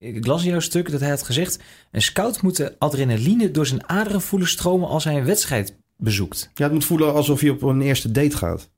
Ik las in jouw stuk dat hij had gezegd... een scout moet de adrenaline door zijn aderen voelen stromen als hij een wedstrijd bezoekt. Ja, het moet voelen alsof je op een eerste date gaat,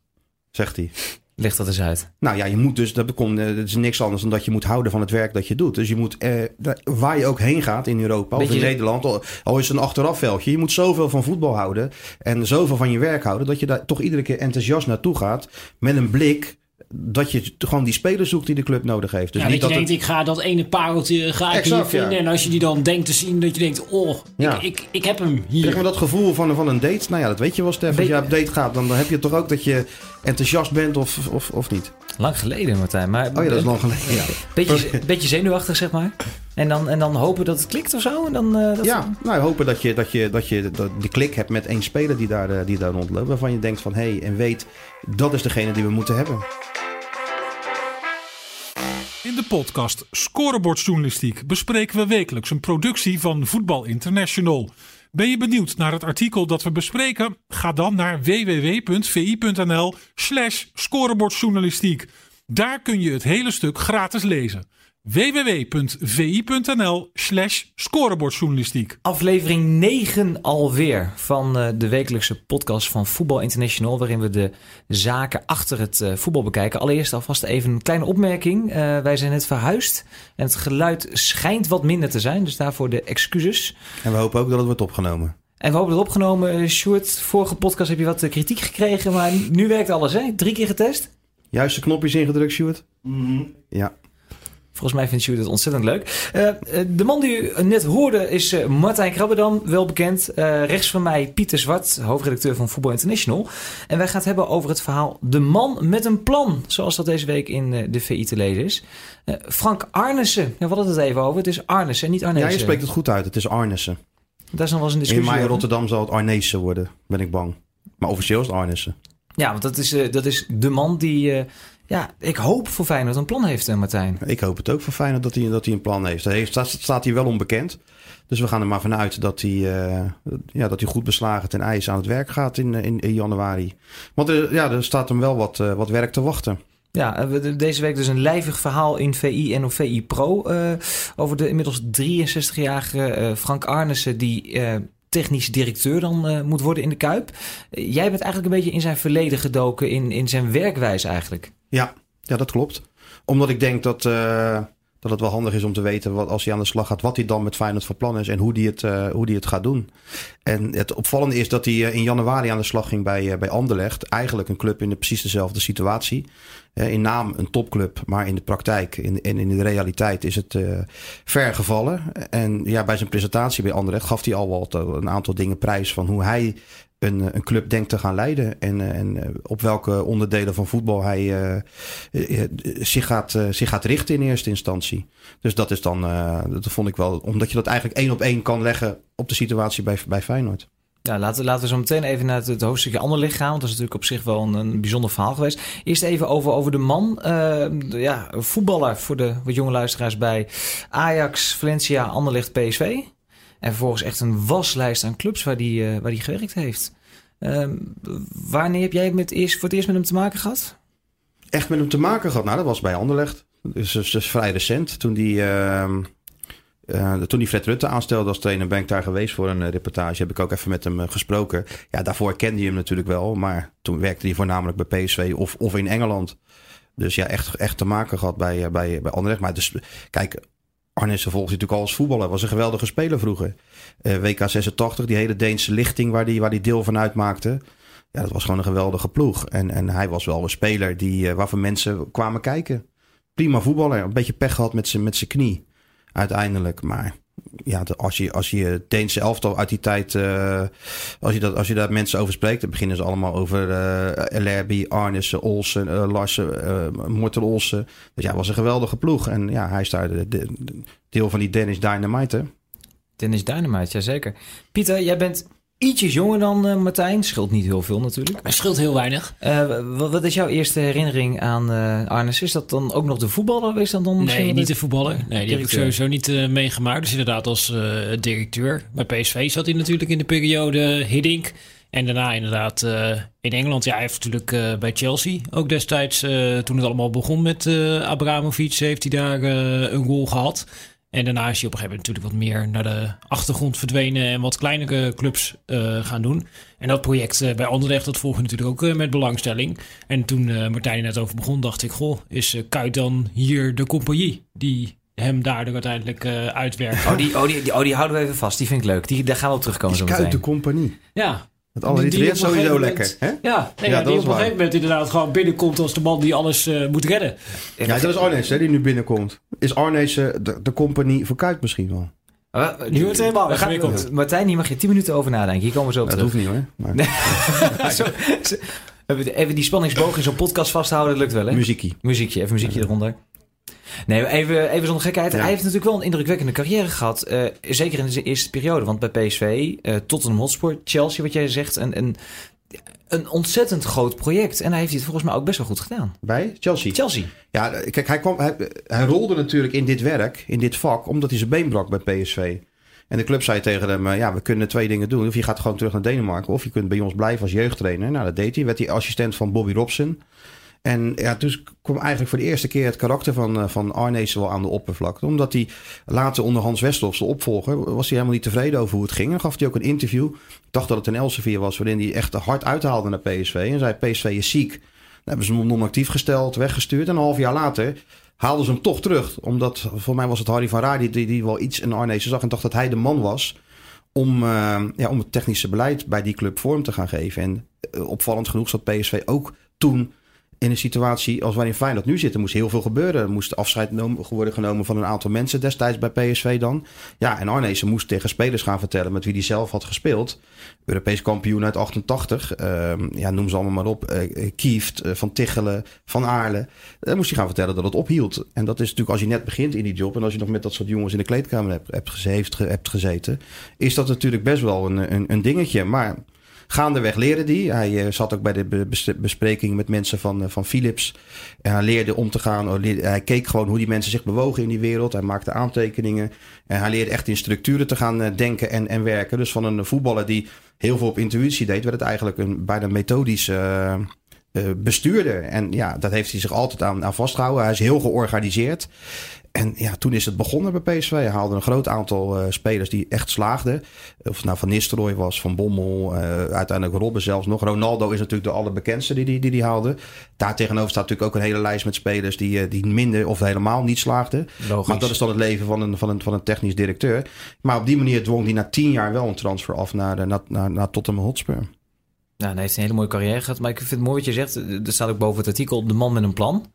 zegt hij. Leg dat eens uit. Nou ja, je moet dus, dat, komt, eh, dat is niks anders dan dat je moet houden van het werk dat je doet. Dus je moet, eh, waar je ook heen gaat in Europa of in Nederland, al, al is het een achterafveldje, je moet zoveel van voetbal houden en zoveel van je werk houden, dat je daar toch iedere keer enthousiast naartoe gaat met een blik dat je gewoon die spelers zoekt die de club nodig heeft. Dus ja, niet dat je denkt, ik ga dat ene pareltje ga ik hier vinden. En als je die dan denkt te zien, dat je denkt, oh, ja. ik, ik, ik, heb hem hier. Krijg we dat gevoel van, van een date? Nou ja, dat weet je wel, Stef. Als je op date gaat, dan heb je toch ook dat je enthousiast bent of, of, of niet. Lang geleden, Martijn. Maar, oh ja, dat is lang geleden. Ja. Beetje, beetje zenuwachtig, zeg maar. En dan, en dan hopen dat het klikt of zo? En dan, uh, dat ja, nou hopen dat je, dat je, dat je dat die klik hebt met één speler die daar, uh, die daar rondloopt. Waarvan je denkt van, hé, hey, en weet, dat is degene die we moeten hebben. In de podcast Scorebordjournalistiek bespreken we wekelijks een productie van Voetbal International. Ben je benieuwd naar het artikel dat we bespreken? Ga dan naar www.vi.nl/slash scorebordjournalistiek. Daar kun je het hele stuk gratis lezen www.vi.nl slash scorebordjournalistiek. Aflevering 9 alweer van uh, de wekelijkse podcast van Voetbal International... waarin we de zaken achter het uh, voetbal bekijken. Allereerst alvast even een kleine opmerking. Uh, wij zijn net verhuisd en het geluid schijnt wat minder te zijn. Dus daarvoor de excuses. En we hopen ook dat het wordt opgenomen. En we hopen dat het opgenomen. Sjoerd, vorige podcast heb je wat kritiek gekregen, maar nu werkt alles, hè? Drie keer getest? Juiste knopjes ingedrukt, Sjoerd? Mm Ja. Volgens mij vindt Sjoerd het ontzettend leuk. Uh, de man die u net hoorde is uh, Martijn Krabbedam, wel bekend. Uh, rechts van mij Pieter Zwart, hoofdredacteur van Football International. En wij gaan het hebben over het verhaal De Man met een Plan. Zoals dat deze week in de VI te lezen is. Frank Arnissen, ja, we hadden het even over. Het is Arnissen, niet Arnezen. Ja, je spreekt het goed uit. Het is Arnissen. Daar is nog wel eens een discussie In mij Rotterdam zal het Arnezen worden, ben ik bang. Maar officieel is het Arnissen. Ja, want dat is, dat is de man die ja, ik hoop voor Feyenoord een plan heeft, eh, Martijn. Ik hoop het ook voor Feyenoord dat hij, dat hij een plan heeft. Hij heeft staat, staat hij wel onbekend. Dus we gaan er maar vanuit dat hij, uh, ja, dat hij goed beslagen ten ijs aan het werk gaat in, in, in januari. Want er, ja, er staat hem wel wat, uh, wat werk te wachten. Ja, deze week dus een lijvig verhaal in VI en of VI Pro uh, over de inmiddels 63-jarige Frank Arnissen die technisch directeur dan moet worden in de Kuip. jij bent eigenlijk een beetje in zijn verleden gedoken, in, in zijn werkwijze eigenlijk. Ja, ja dat klopt. Omdat ik denk dat, uh, dat het wel handig is om te weten wat, als hij aan de slag gaat, wat hij dan met Feyenoord van plan is en hoe hij het, uh, hoe die het gaat doen. En het opvallende is dat hij in januari aan de slag ging bij, bij Anderlecht. Eigenlijk een club in de precies dezelfde situatie. In naam een topclub, maar in de praktijk en in, in, de realiteit is het ver gevallen. En ja, bij zijn presentatie bij Anderlecht gaf hij al wat een aantal dingen prijs van hoe hij een, eh, een club denkt te gaan leiden. En, eh, en eh, op welke onderdelen van voetbal hij uh, zich, gaat, zich gaat richten in eerste instantie. Dus dat is dan, dat vond ik wel, omdat je dat eigenlijk één op één kan leggen op de situatie bij, bij Feyenoord. Ja, laten, laten we zo meteen even naar het, het hoofdstukje Anderlicht gaan. Want dat is natuurlijk op zich wel een, bijzonder verhaal geweest. Eerst even over, over de man. Uh, ja, voetballer voor de wat jonge luisteraars bij Ajax, Valencia, Anderlicht, PSV. En vervolgens echt een waslijst aan clubs waar die, uh, waar die gewerkt heeft. Uh, wanneer heb jij met eerst, voor het eerst met hem te maken gehad? Echt met hem te maken gehad? Nou, dat was bij Anderlecht. Dus, dus, dus vrij recent. Toen die, uh, toen die Fred Rutte aanstelde als trainer, ben ik daar geweest voor een reportage. Heb ik ook even met hem gesproken. Ja, daarvoor kende hij hem natuurlijk wel. Maar toen werkte hij voornamelijk bij PSV of, of in Engeland. Dus ja, echt, echt te maken gehad bij, bij, bij Anderlecht. Maar dus, kijk, Arnissen volgt natuurlijk al als voetballer. Was een geweldige speler vroeger. WK 86, die hele Deense lichting waar die, waar die deel van uitmaakte. Ja, dat was gewoon een geweldige ploeg. En, en hij was wel een speler die, waarvan mensen kwamen kijken. Prima voetballer. Een beetje pech gehad met zijn knie. Uiteindelijk. Maar ja, als je, als je Deense elftal uit die tijd, uh, als, je dat, als je daar mensen over spreekt, dan beginnen ze allemaal over uh, Lerby, Arnissen, Olsen, uh, Larsen, Morten Olsen. Dus ja, was een geweldige ploeg. En ja, hij is daar de, deel van die Dennis Dynamite. Dennis Dynamite, jazeker. Pieter, jij bent ietsjes jonger dan uh, Martijn. Scheelt niet heel veel natuurlijk. Maar scheelt heel weinig. Uh, wat, is jouw eerste herinnering aan uh, Arnes? Is dat dan ook nog de voetballer? Is dat dan nee, niet de voetballer. Nee, die heb ik sowieso niet meegemaakt. Dus inderdaad als directeur. Bij PSV zat hij natuurlijk in de periode Hiddink. En daarna inderdaad in Engeland. Ja, hij heeft natuurlijk bij Chelsea ook destijds... toen het allemaal begon met Abramovic... heeft hij daar een rol gehad... En daarna is hij op een gegeven moment natuurlijk wat meer naar de achtergrond verdwenen en wat kleinere clubs uh, gaan doen. En dat project uh, bij Anderlecht, dat volg je natuurlijk ook uh, met belangstelling. En toen Martijn net over begon, dacht ik, goh, is Kuit dan hier de compagnie die hem daardoor uiteindelijk uitwerkt? Oh die, oh, die, oh, die houden we even vast. Die vind ik leuk. Die, daar gaan we op terugkomen is zo Kuit de compagnie? Ja, het allitereert sowieso lekker. Hè? Ja, nee, ja, die op een gegeven moment inderdaad gewoon binnenkomt als de man die alles uh, moet redden. Ja, dat is Arnees hè, die nu binnenkomt. Is Arnees uh, de, de compagnie voor Kuit misschien wel? Uh, nu wordt het helemaal gaan, Martijn, hier mag je 10 minuten over nadenken. Hier komen we zo op dat terug. Dat hoeft niet hoor. Maar... zo, zo, even die spanningsboog in zo'n podcast vasthouden, dat lukt wel hè? Muziekje. Muziekje, even muziekje eronder. Nee, even, even zonder gekheid. Hij heeft natuurlijk wel een indrukwekkende carrière gehad. Uh, zeker in de eerste periode. Want bij PSV, uh, Tottenham Hotspur, Chelsea, wat jij zegt. En, en een ontzettend groot project. En hij heeft het volgens mij ook best wel goed gedaan. Bij Chelsea? Chelsea. Ja, kijk, hij, kwam, hij, hij rolde natuurlijk in dit werk, in dit vak, omdat hij zijn been brak bij PSV. En de club zei tegen hem, eh, ja, we kunnen twee dingen doen. Of je gaat gewoon terug naar Denemarken, of je kunt bij ons blijven als jeugdtrainer. Nou, dat deed hij. Werd hij assistent van Bobby Robson. En ja, dus kwam eigenlijk voor de eerste keer het karakter van, uh, van Arnees wel aan de oppervlakte. Omdat hij later onder Hans Westhoff, de opvolger, was hij helemaal niet tevreden over hoe het ging. En gaf hij ook een interview. Ik dacht dat het een Elsevier was, waarin hij echt hard uithaalde naar PSV. En zei, PSV is ziek. Dan hebben ze hem non-actief gesteld, weggestuurd. En een half jaar later haalden ze hem toch terug. Omdat, voor mij was het Harry van Raar die, die, wel iets in Arnees zag. En dacht dat hij de man was om, uh, ja, om het technische beleid bij die club vorm te gaan geven. En uh, opvallend genoeg zat PSV ook toen in een situatie als waarin Feyenoord nu zit. Er moest heel veel gebeuren. Er moest afscheid worden genomen van een aantal mensen destijds bij PSV dan. Ja, en Arnezen moest tegen spelers gaan vertellen met wie hij zelf had gespeeld. Europees kampioen uit 88. Uh, ja, noem ze allemaal maar op. Uh, Kieft, uh, Van Tichelen, Van Aarle. Dan moest hij gaan vertellen dat het ophield. En dat is natuurlijk als je net begint in die job... en als je nog met dat soort jongens in de kleedkamer hebt, hebt gezeten... is dat natuurlijk best wel een, een, een dingetje. Maar Gaandeweg leerde die. Hij uh, zat ook bij de bespreking met mensen van, uh, van Philips. En hij leerde om te gaan. Hij keek gewoon hoe die mensen zich bewogen in die wereld. Hij maakte aantekeningen. En hij leerde echt in structuren te gaan uh, denken en, en werken. Dus van een voetballer die heel veel op intuïtie deed, werd het eigenlijk een bijna methodische bestuurder. En ja, dat heeft hij zich altijd aan, aan vastgehouden. Hij is heel georganiseerd. En ja, toen is het begonnen bij PSV. Hij haalde een groot aantal uh, spelers die echt slaagden. Of het nou Van Nistelrooy was, Van Bommel, uh, uiteindelijk Robben zelfs nog. Ronaldo is natuurlijk de allerbekendste die die, die, die haalde. Daar tegenover staat natuurlijk ook een hele lijst met spelers die, uh, die minder of helemaal niet slaagden. Logisch. Maar dat is dan het leven van een, van, een, van een technisch directeur. Maar op die manier dwong hij na tien jaar wel een transfer af naar, naar, naar, naar Tottenham Hotspur. Nou, hij heeft een hele mooie carrière gehad. Maar ik vind het mooi wat je zegt. Er staat ook boven het artikel de man met een plan.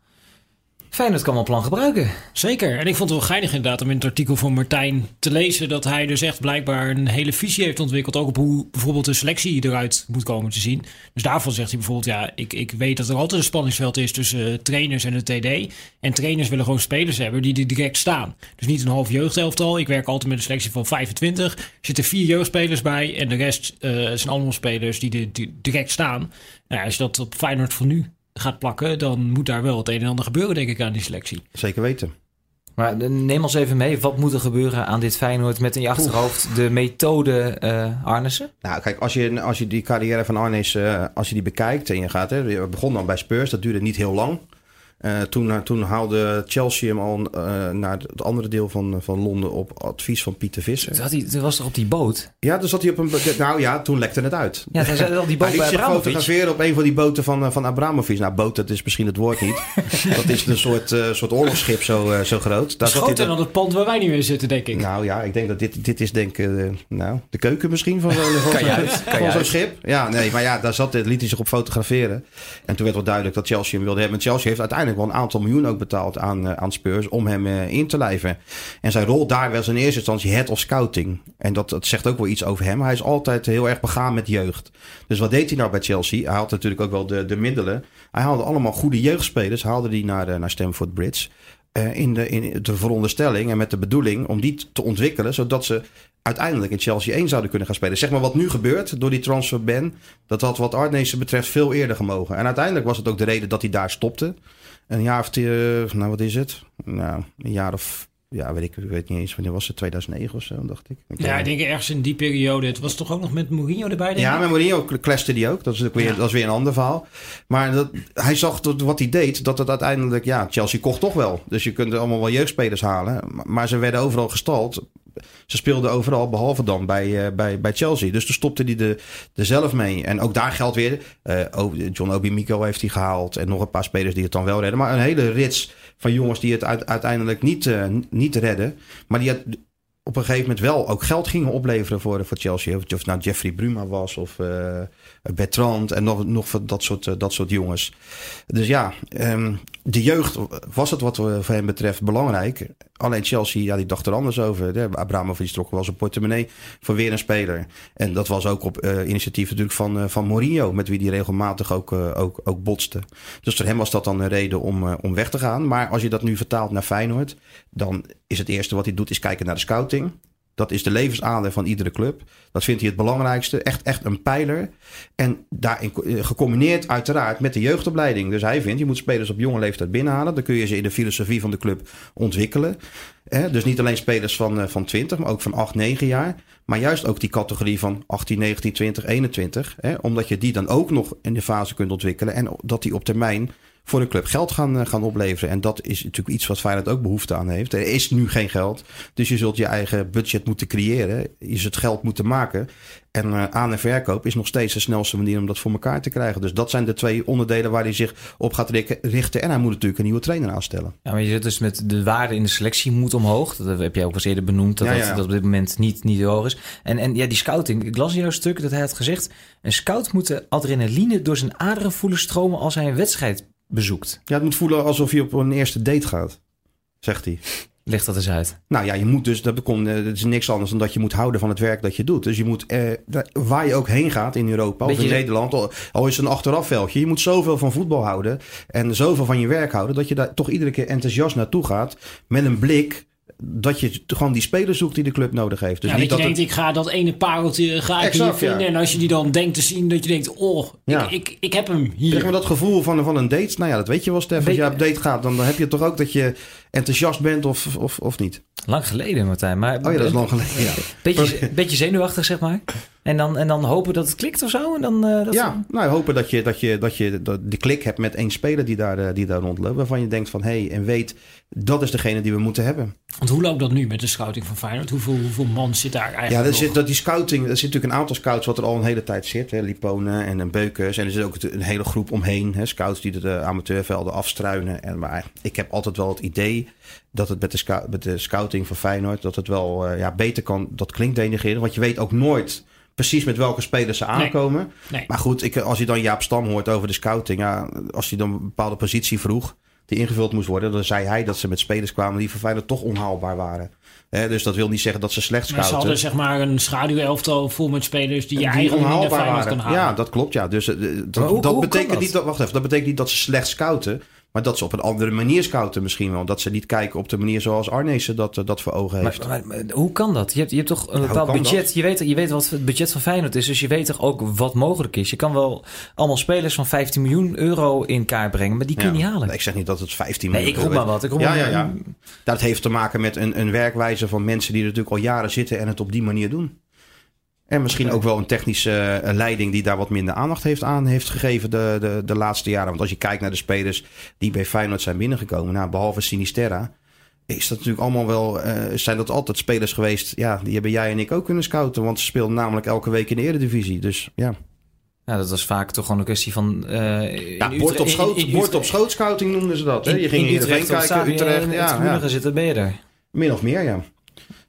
Feyenoord kan wel plan gebruiken. Zeker. En ik vond het wel geinig inderdaad om in het artikel van Martijn te lezen... dat hij dus echt blijkbaar een hele visie heeft ontwikkeld... ook op hoe bijvoorbeeld de selectie eruit moet komen te zien. Dus daarvan zegt hij bijvoorbeeld... ja, ik, ik weet dat er altijd een spanningsveld is tussen uh, trainers en de TD. En trainers willen gewoon spelers hebben die er direct staan. Dus niet een half jeugdelftal. Ik werk altijd met een selectie van 25. Er zitten vier jeugdspelers bij... en de rest uh, zijn allemaal spelers die, er direct staan. Nou, als je dat op Feyenoord van nu gaat plakken, dan moet daar wel het een en ander gebeuren, denk ik, aan die selectie. Zeker weten. Maar neem ons even mee, wat moet er gebeuren aan dit Feyenoord met in je achterhoofd de methode uh, Arnessen? Nou, kijk, als je, als je die carrière van Arnes, uh, als je die bekijkt en je gaat, hè, je begon dan bij Spurs, dat duurde niet heel lang. Uh, toen, uh, toen haalde Chelsea hem al uh, naar het andere deel van, van Londen op advies van Pieter Visser. Toen, hij, toen was toch op die boot? Ja, toen zat hij op een. Nou ja, toen lekte het uit. Ja, hij zei al die boot hij bij Abramovic. fotograferen op een van die boten van, van Abramovic. Nou, boot, dat is misschien het woord niet. dat is een soort, soort oorlogsschip zo, zo groot. Daar groter dan het pand waar wij nu in zitten, denk ik. Nou ja, ik denk dat dit, dit is denk ik, nou, de keuken misschien van, van, van zo'n schip. Ja, nee, maar ja, daar zat, liet hij zich op fotograferen. En toen werd wel duidelijk dat Chelsea hem wilde hebben. En Chelsea heeft uiteindelijk wel een aantal miljoen ook betaald aan, uh, aan Spurs om hem uh, in te lijven. En zijn rol daar was in eerste instantie head of scouting. En dat, dat zegt ook wel iets over hem. Hij is altijd heel erg begaan met jeugd. Dus wat deed hij nou bij Chelsea? Hij had natuurlijk ook wel de, de middelen. Hij haalde allemaal goede jeugdspelers, haalde die naar, uh, naar Stamford Bridge. in, de, in de veronderstelling en met de bedoeling om die te ontwikkelen, zodat ze uiteindelijk in Chelsea 1 zouden kunnen gaan spelen. Zeg maar wat nu gebeurt door die transfer ban, dat had wat Arnezen betreft veel eerder gemogen. En uiteindelijk was het ook de reden dat hij daar stopte een jaar of, uh, nou wat is het? Nou, een jaar of ja, weet ik, weet niet eens wanneer was het, 2009 of zo, dacht ik. ik ja, ik denk ergens in die periode. Het was toch ook nog met Mourinho erbij, denk Ja, met Mourinho clashte die ook. Dat is, weer, dat is weer een ander verhaal. Maar dat, hij zag dat wat hij deed, dat het uiteindelijk, ja, Chelsea kocht toch wel. Dus je kunt allemaal wel jeugdspelers halen. Maar ze werden overal gestald ze speelden overal, behalve dan bij, uh, bij, bij Chelsea. Dus toen stopte hij er, zelf mee. En ook daar geldt weer, uh, John Obi Miko heeft hij gehaald. En nog een paar spelers die het dan wel redden. Maar een hele rits van jongens die het uiteindelijk niet, uh, niet redden. Maar die op een gegeven moment wel ook geld gingen opleveren voor, voor Chelsea. Of het nou Jeffrey Bruma was of Bertrand en nog, nog dat soort, uh, dat soort jongens. Dus ja, um, de jeugd was het wat voor hem betreft belangrijk. Alleen Chelsea, ja, die dacht er anders over. De Abramovic trok wel zijn portemonnee voor weer een speler. En dat was ook op uh, initiatief natuurlijk van, van Mourinho, met wie die regelmatig ook, ook, ook botste. Dus voor hem was dat dan een reden om, om weg te gaan. Maar als je dat nu vertaalt naar Feyenoord, dan is het eerste wat hij doet is kijken naar de scouting. Dat is de levensader van iedere club. Dat vindt hij het belangrijkste. Echt, echt een pijler. En daarin eh, gecombineerd uiteraard met de jeugdopleiding. Dus hij vindt, je moet spelers op jonge leeftijd binnenhalen. Dan kun je ze in de filosofie van de club ontwikkelen. Dus niet alleen spelers van, eh, van 20, maar ook van 8, 9 jaar. Maar juist ook die categorie van 18, 19, 20, 21. Omdat je die dan ook nog in de fase kunt ontwikkelen. En dat die op termijn voor een club geld gaan, eh, gaan opleveren. En dat is natuurlijk iets wat Feyenoord ook behoefte aan heeft. Er is nu geen geld, dus je zult je eigen budget moeten creëren. Je zult geld moeten maken. En uh, aan- en verkoop is nog steeds de snelste manier om dat voor elkaar te krijgen. Dus dat zijn de twee onderdelen waar hij zich op gaat richten. En hij moet natuurlijk een nieuwe trainer aanstellen. Ja, maar je zit dus met de waarde in de selectie moet omhoog. Dat heb jij ook al eerder benoemd, dat, dat, op dit moment niet, niet hoog is. En, en ja, die scouting. Ik las in jouw stuk dat hij had gezegd... een scout moet de adrenaline door zijn aderen voelen stromen als hij een wedstrijd bezoekt. Ja, het moet voelen alsof je op een eerste date gaat, zegt hij. Ligt dat eens uit? Nou ja, je moet dus, dat, komt, dat is niks anders dan dat je moet houden van het werk dat je doet. Dus je moet, eh, waar je ook heen gaat in Europa of in Nederland, al, al is het een achterafveldje, je moet zoveel van voetbal houden en zoveel van je werk houden, dat je daar toch iedere keer enthousiast naartoe gaat met een blik dat je gewoon die spelers zoekt die de club nodig heeft. Dus ja, niet dat je denkt, ik ga dat ene pareltje ga ik hier vinden. En als je die dan denkt te zien, dat je denkt, oh, ik, ik, ik heb hem hier. Krijg je dat gevoel van, van een date? Nou ja, dat weet je wel, Stef. Als je op date gaat, dan, dan heb je toch ook dat je enthousiast bent of, of, of niet. Lang geleden, Martijn. Maar, oh ja, dat is lang geleden, ja. Beetje, beetje zenuwachtig, zeg maar. En dan, en dan hopen dat het klikt of zo? En dan, uh, dat ja, nou hopen dat je, dat je, dat je de klik hebt met één speler die daar, uh, die daar rondloopt. Waarvan je denkt van, hé, hey, en weet, dat is degene die we moeten hebben. Want hoe loopt dat nu met de scouting van Feyenoord? Hoeveel, hoeveel man zit daar eigenlijk Ja, er zit, dat die scouting, er zit natuurlijk een aantal scouts wat er al een hele tijd zit. Hè, Lipone en een Beukers. En er zit ook een hele groep omheen. Hè, scouts die de amateurvelden afstruinen. En, maar ik heb altijd wel het idee dat het met de, met de scouting van Feyenoord... dat het wel uh, ja, beter kan, dat klinkt denigreren. Want je weet ook nooit precies met welke spelers ze aankomen. Nee, Maar goed, ik, als je dan Jaap Stam hoort over de scouting... Ja, als hij dan een bepaalde positie vroeg die ingevuld moest worden. Dan zei hij dat ze met spelers kwamen die voor Feyenoord toch onhaalbaar waren. dus dat wil niet zeggen dat ze slecht scouten. Maar ze hadden zeg maar een schaduwelftal vol met spelers die je eigenlijk niet naar Feyenoord kan halen. Ja, dat klopt ja. Dus uh, dat, dat betekent niet dat, wacht even, dat betekent niet dat ze slecht scouten. Maar dat ze op een andere manier scouten misschien wel. Dat ze niet kijken op de manier zoals Arnezen dat, eh, dat voor ogen heeft. Maar, maar, hoe kan dat? Je hebt, je hebt toch een bepaald budget. Je weet, je weet wat het budget van Feyenoord is. Dus je weet toch ook wat mogelijk is. Je kan wel allemaal spelers van 15 miljoen euro in kaart brengen. Maar die kun je niet halen. ik zeg niet dat het 15 miljoen is. Nee, ik roep maar wat. Ik roep ja, ja, ja. Dat heeft te maken met een, een werkwijze van mensen die er natuurlijk al jaren zitten en het op die manier doen. En misschien ook wel een technische eh, leiding die daar wat minder aandacht heeft aan heeft gegeven de, de, de laatste jaren. Want als je kijkt naar de spelers die bij Feyenoord zijn binnengekomen, nou, behalve Sinisterra, is dat natuurlijk allemaal wel, uh, zijn dat altijd spelers geweest, ja, die hebben jij en ik ook kunnen scouten. Want ze speelden namelijk elke week in de eredivisie. Dus ja. Ja, dat was vaak toch gewoon een kwestie van... Uh, ja, bord op, schoot, in, bord op schoot scouting noemden ze dat. Hè? Je ging in Utrecht kijken, Utrecht. Ja, ja, ja. zitten, ben je er. Min of meer, ja.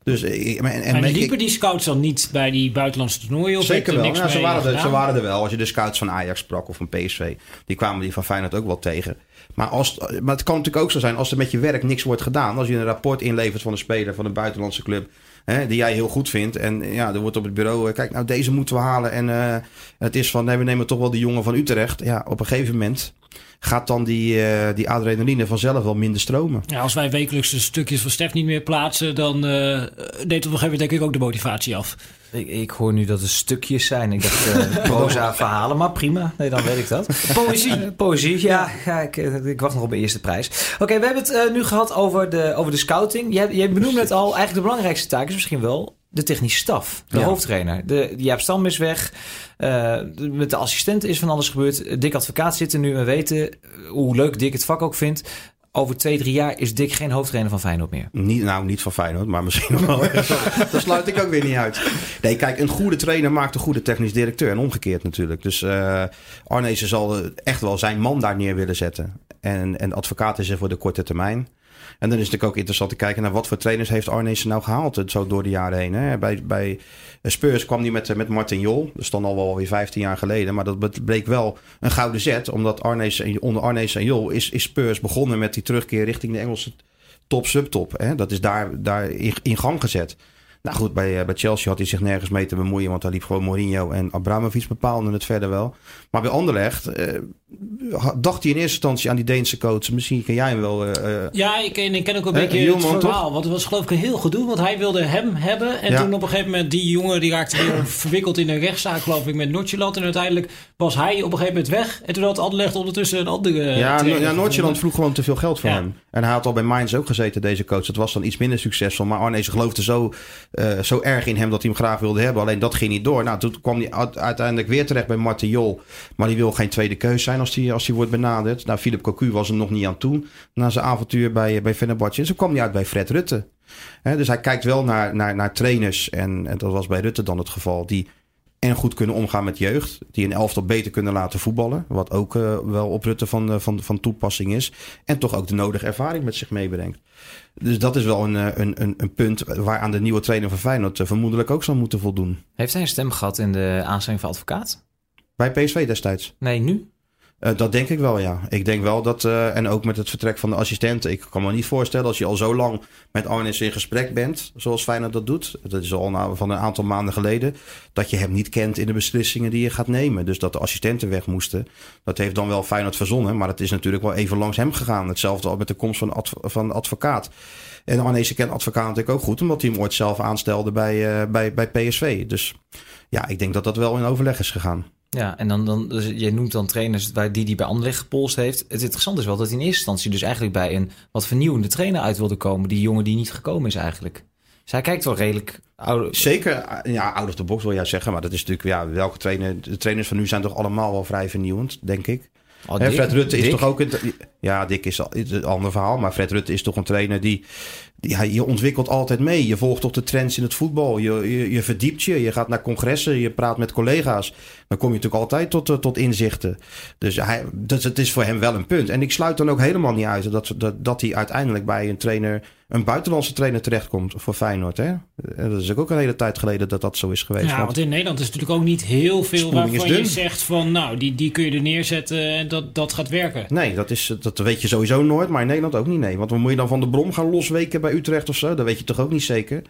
Dus, eh, en, en, en liepen die scouts dan niet bij die buitenlandse toernooien? Of zeker wel. Ja, ze, waren er, ze waren er wel. Als je de scouts van Ajax sprak of van PSV, die kwamen die van Feyenoord ook wel tegen. Maar, als, maar het kan natuurlijk ook zo zijn als er met je werk niks wordt gedaan. Als je een rapport inlevert van een speler van een buitenlandse club. Hè, die jij heel goed vindt. En ja, er wordt op het bureau. Eh, kijk, nou, deze moeten we halen. En uh, het is van. Nee, we nemen toch wel die jongen van Utrecht. Ja, op een gegeven moment gaat dan die, uh, die adrenaline vanzelf wel minder stromen. Ja, als wij wekelijks de stukjes van Stef niet meer plaatsen, dan uh, neemt op een gegeven moment denk ik ook de motivatie af. Ik, ik, hoor nu dat het stukjes zijn. Ik dacht uh, proza verhalen, maar prima. Nee, dan weet ik dat. Poëzie. poëzie, ja. ja ik, ik, wacht nog op mijn eerste prijs. Oké, we hebben het nu gehad over de, over de scouting. Jij, jij benoemde het al. Eigenlijk de belangrijkste taak is misschien wel de technische staf, de hoofdtrainer. De, Jaap Stam is weg. Uh, met de assistenten is van alles gebeurd. Dick Advocaat zit er nu en weten hoe leuk Dick het vak ook vindt. Over twee, drie jaar is Dick geen hoofdtrainer van Feyenoord meer. Niet, nou, niet van Feyenoord, maar misschien wel. dat sluit ik ook weer niet uit. Nee, kijk, een goede trainer maakt een goede technisch directeur. En omgekeerd natuurlijk. Dus uh, Arnezen zal echt wel zijn man daar neer willen zetten. En, en advocaat is er voor de korte termijn. En dan is het natuurlijk ook interessant te kijken naar wat voor trainers heeft Arnezen nou gehaald zo door de jaren heen. Hè? Bij, bij Spurs kwam hij met, met Martin Jol. Dat stond al wel weer 15 jaar geleden. Maar dat bleek wel een gouden zet. Omdat Arnezen, onder Arnezen en Jol is, is Spurs begonnen met die terugkeer richting de Engelse top-subtop. Dat is daar, daar in, gang gezet. Nou goed, bij, eh, bij Chelsea had hij zich nergens mee te bemoeien. Want daar liep gewoon Mourinho en Abramovic bepaalden het verder wel. Maar bij Anderlecht eh, dacht hij in eerste instantie aan die Deense coach. Misschien ken jij hem wel. Uh, ja, ik ken, ik ken ook een beetje het verhaal. Want het was geloof ik een heel gedoe. Want hij wilde hem hebben. En toen op een gegeven moment die jongen die raakte weer verwikkeld in een rechtszaak geloof ik met Noordjeland. En uiteindelijk was hij op een gegeven moment weg. En toen had Anderlecht ondertussen een andere... Ja, ja Noordjeland vroeg gewoon te veel geld voor hem. En hij had al bij Mainz ook gezeten, deze coach. Dat was dan iets minder succesvol. Maar Arnezen geloofde zo, uh, zo erg in hem dat hij hem graag wilde hebben. Alleen dat ging niet door. Nou, toen kwam hij uiteindelijk weer terecht bij Martin Jol. Maar die wil geen tweede keus zijn als hij als wordt benaderd. Nou, Philip Cocu was er nog niet aan toe na zijn avontuur bij, bij Fenerbahce. En zo kwam hij uit bij Fred Rutte. dus hij kijkt wel naar, naar, naar trainers, en, en dat was bij Rutte dan het geval, die en goed kunnen omgaan met jeugd. Die een elftal beter kunnen laten voetballen. Wat ook uh, wel op Rutte van, uh, van, van toepassing is. En toch ook de nodige ervaring met zich meebrengt. Dus dat is wel een, een, een, een punt waaraan de nieuwe trainer van Feyenoord vermoedelijk ook zal moeten voldoen. Heeft hij een stem gehad in de aanstelling van advocaat? Bij PSV destijds. Nee, nu? Uh, dat denk ik wel, ja. Ik denk wel dat, uh, en ook met het vertrek van de assistenten. Ik kan me niet voorstellen als je al zo lang met Arnis in gesprek bent, zoals Feyenoord dat doet. Dat is al van een aantal maanden geleden. Dat je hem niet kent in de beslissingen die je gaat nemen. Dus dat de assistenten weg moesten. Dat heeft dan wel Feyenoord verzonnen. Maar het is natuurlijk wel even langs hem gegaan. Hetzelfde al met de komst van, van advocaat. En Arnezen kent advocaat natuurlijk ook goed, omdat hij hem ooit zelf aanstelde bij, uh, bij, bij PSV. Dus ja, ik denk dat dat wel in overleg is gegaan. Ja, en dan, dan dus je noemt dan trainers waar die die bij Anderlecht gepolst heeft. Het interessante is wel dat hij in eerste instantie dus eigenlijk bij een wat vernieuwende trainer uit wilde komen. Die jongen die niet gekomen is eigenlijk. Dus hij kijkt wel redelijk. Zeker, ja, out of the box wil jij zeggen. Maar dat is natuurlijk, ja, welke trainer. De trainers van nu zijn toch allemaal wel vrij vernieuwend, denk ik. Oh, Fred Rutte is toch ook een. Ja, Dick is, een ander verhaal. Maar Fred Rutte is toch een trainer die ja, je ontwikkelt altijd mee. Je volgt toch de trends in het voetbal. Je, je, je, verdiept je. Je gaat naar congressen. Je praat met collega's. Dan kom je natuurlijk altijd tot, eh, tot inzichten. Dus hij, dus het is voor hem wel een punt. En ik sluit dan ook helemaal niet uit dat, dat, dat hij uiteindelijk bij een trainer, een buitenlandse trainer terechtkomt voor Feyenoord. Hè? Dat is ook een hele tijd geleden dat dat zo is geweest. Ja, want in Nederland is natuurlijk ook niet heel veel waarvan je zegt van nou, die, die kun je er neerzetten en dat, dat gaat werken. Nee, dat, is, dat weet je sowieso nooit. Maar in Nederland ook niet. Nee. Want dan moet je dan van de brom gaan losweken bij Utrecht of zo. Dat weet je toch ook niet zeker?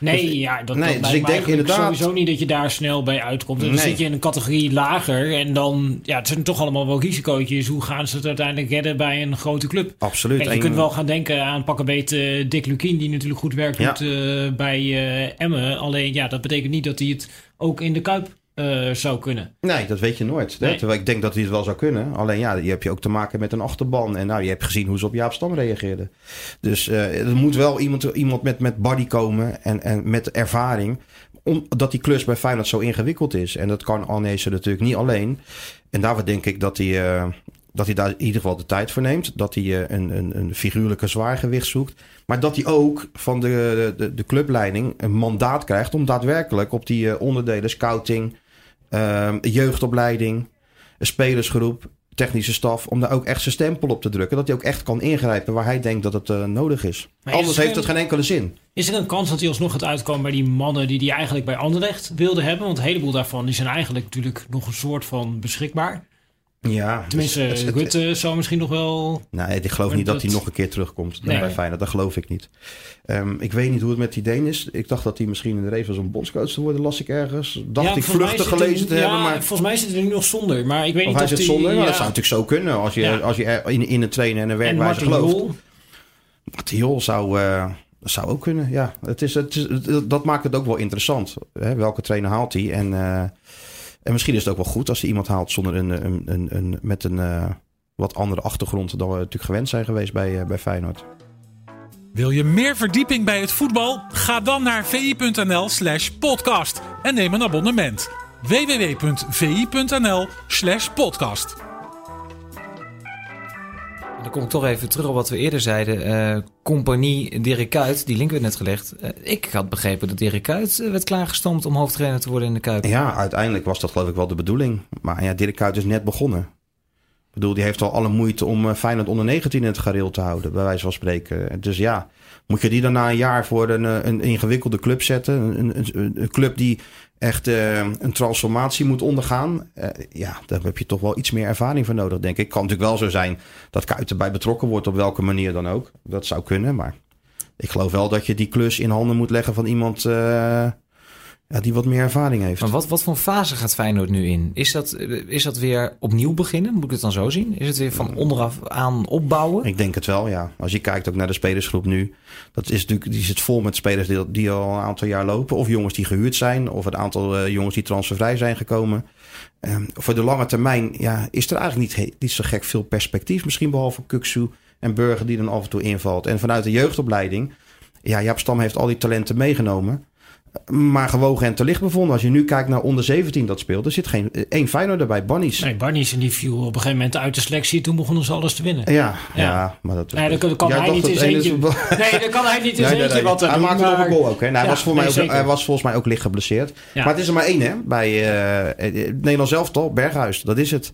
Nee, dus, ja, dat, nee, dat dus ik denk inderdaad sowieso niet dat je daar snel bij uitkomt. Dan zit je in een categorie lager en dan, ja, het zijn toch allemaal wel risicootjes. Hoe gaan ze het uiteindelijk redden bij een grote club? Absoluut. En je kunt wel gaan denken aan pakken beet uh, Dick Lukien, die natuurlijk goed werkt ja. uh, bij uh, Emmen. Alleen, ja, dat betekent niet dat hij het ook in de Kuip uh, zou kunnen. Nee, dat weet je nooit. Nee. Terwijl ik denk dat hij het wel zou kunnen. Alleen ja, je hebt je ook te maken met een achterban. En nou, je hebt gezien hoe ze op Jaap Stam reageerden. Dus uh, er moet wel iemand, iemand met, met body komen en, en met ervaring. Omdat die klus bij Feyenoord zo ingewikkeld is. En dat kan Arnezen natuurlijk niet alleen. En daarvoor denk ik dat hij... Uh, dat hij daar in ieder geval de tijd voor neemt. Dat hij een, een, een figuurlijke zwaargewicht zoekt. Maar dat hij ook van de, de, de clubleiding een mandaat krijgt om daadwerkelijk op die onderdelen, scouting, jeugdopleiding, een spelersgroep, technische staf, om daar ook echt zijn stempel op te drukken. Dat hij ook echt kan ingrijpen waar hij denkt dat het uh, nodig is. Anders heeft het geen enkele zin. Is er een kans dat hij alsnog gaat uitkomen bij die mannen die hij eigenlijk bij Anderlecht wilde hebben? Want een heleboel daarvan die zijn eigenlijk natuurlijk nog een soort van beschikbaar. Ja, tenminste, dus het, Rutte zou misschien nog wel. Nee, ik geloof niet dat, hij nog een keer terugkomt nee. bij Feyenoord. Dat geloof ik niet. Um, ik weet niet hoe het met die Deen is. Ik dacht dat hij misschien in de race was om bondscoach te worden, las ik ergens. Dacht ik vluchtig gelezen te hebben. Maar... Volgens mij zit hij nu nog zonder. Maar ik weet of niet hij of zit zonder. Ja. dat zou natuurlijk zo kunnen als je, als je in, in een trainer en een werkwijze gelooft. Martin Jol zou. Uh, Dat zou ook kunnen, ja. Het is, het is, dat maakt het ook wel interessant. Hè? Welke trainer haalt hij? En, uh, en misschien is het ook wel goed als hij iemand haalt zonder een, een, een, een met een uh, wat andere achtergrond dan we natuurlijk gewend zijn geweest bij, uh, bij Feyenoord. Wil je meer verdieping bij het voetbal? Ga dan naar vi.nl slash podcast en neem een abonnement. www.vi.nl slash podcast. Dan kom ik toch even terug op wat we eerder zeiden. Uh, compagnie Dirk Kuyt, die link werd net gelegd. Uh, ik had begrepen dat Dirk Kuyt werd klaargestoomd om hoofdtrainer te worden in de Kuip. Ja, uiteindelijk was dat geloof ik wel de bedoeling. Maar ja, Dirk Kuyt is net begonnen. Ik bedoel, die heeft al alle moeite om Feyenoord onder 19 in het gareel te houden, bij wijze van spreken. Dus ja, moet je die dan na een jaar voor een, een ingewikkelde club zetten? Een, een, een club die echt uh, een transformatie moet ondergaan. Uh, ja, daar heb je toch wel iets meer ervaring voor nodig, denk ik. Kan natuurlijk wel zo zijn dat Kuit erbij betrokken wordt, op welke manier dan ook. Dat zou kunnen, maar ik geloof wel dat je die klus in handen moet leggen van iemand uh, ja, die wat meer ervaring heeft. Maar wat, wat voor fase gaat Feyenoord nu in? Is dat, is dat weer opnieuw beginnen? Moet ik het dan zo zien? Is het weer van onderaf aan opbouwen? Ik denk het wel, ja. Als je kijkt ook naar de spelersgroep nu. Dat is natuurlijk, die zit vol met spelers die, die al een aantal jaar lopen. Of jongens die gehuurd zijn. Of een aantal uh, jongens die transfervrij zijn gekomen. Um, voor de lange termijn ja, is er eigenlijk niet, niet zo gek veel perspectief. Misschien behalve Kuksu en Burger die dan af en toe invalt. En vanuit de jeugdopleiding. Ja, Jaap Stam heeft al die talenten meegenomen maar gewogen en te licht bevonden. Als je nu kijkt naar onder 17 dat speelt, er zit geen één Feyenoord erbij. Barnies. Nee, Barnies en die viel op een gegeven moment uit de selectie. Toen begonnen ze alles te winnen. Ja, ja. ja maar dat... Nee, dan kan, hij niet eens eentje... Nee, dan kan hij niet eens nee, eentje nee, wat Hij maakte maar... een goal ook. Hè? hij, was volgens mij ook, hij was volgens mij ook licht geblesseerd. Maar het is er maar één hè, bij uh, Nederland zelf toch? Berghuis, dat is het.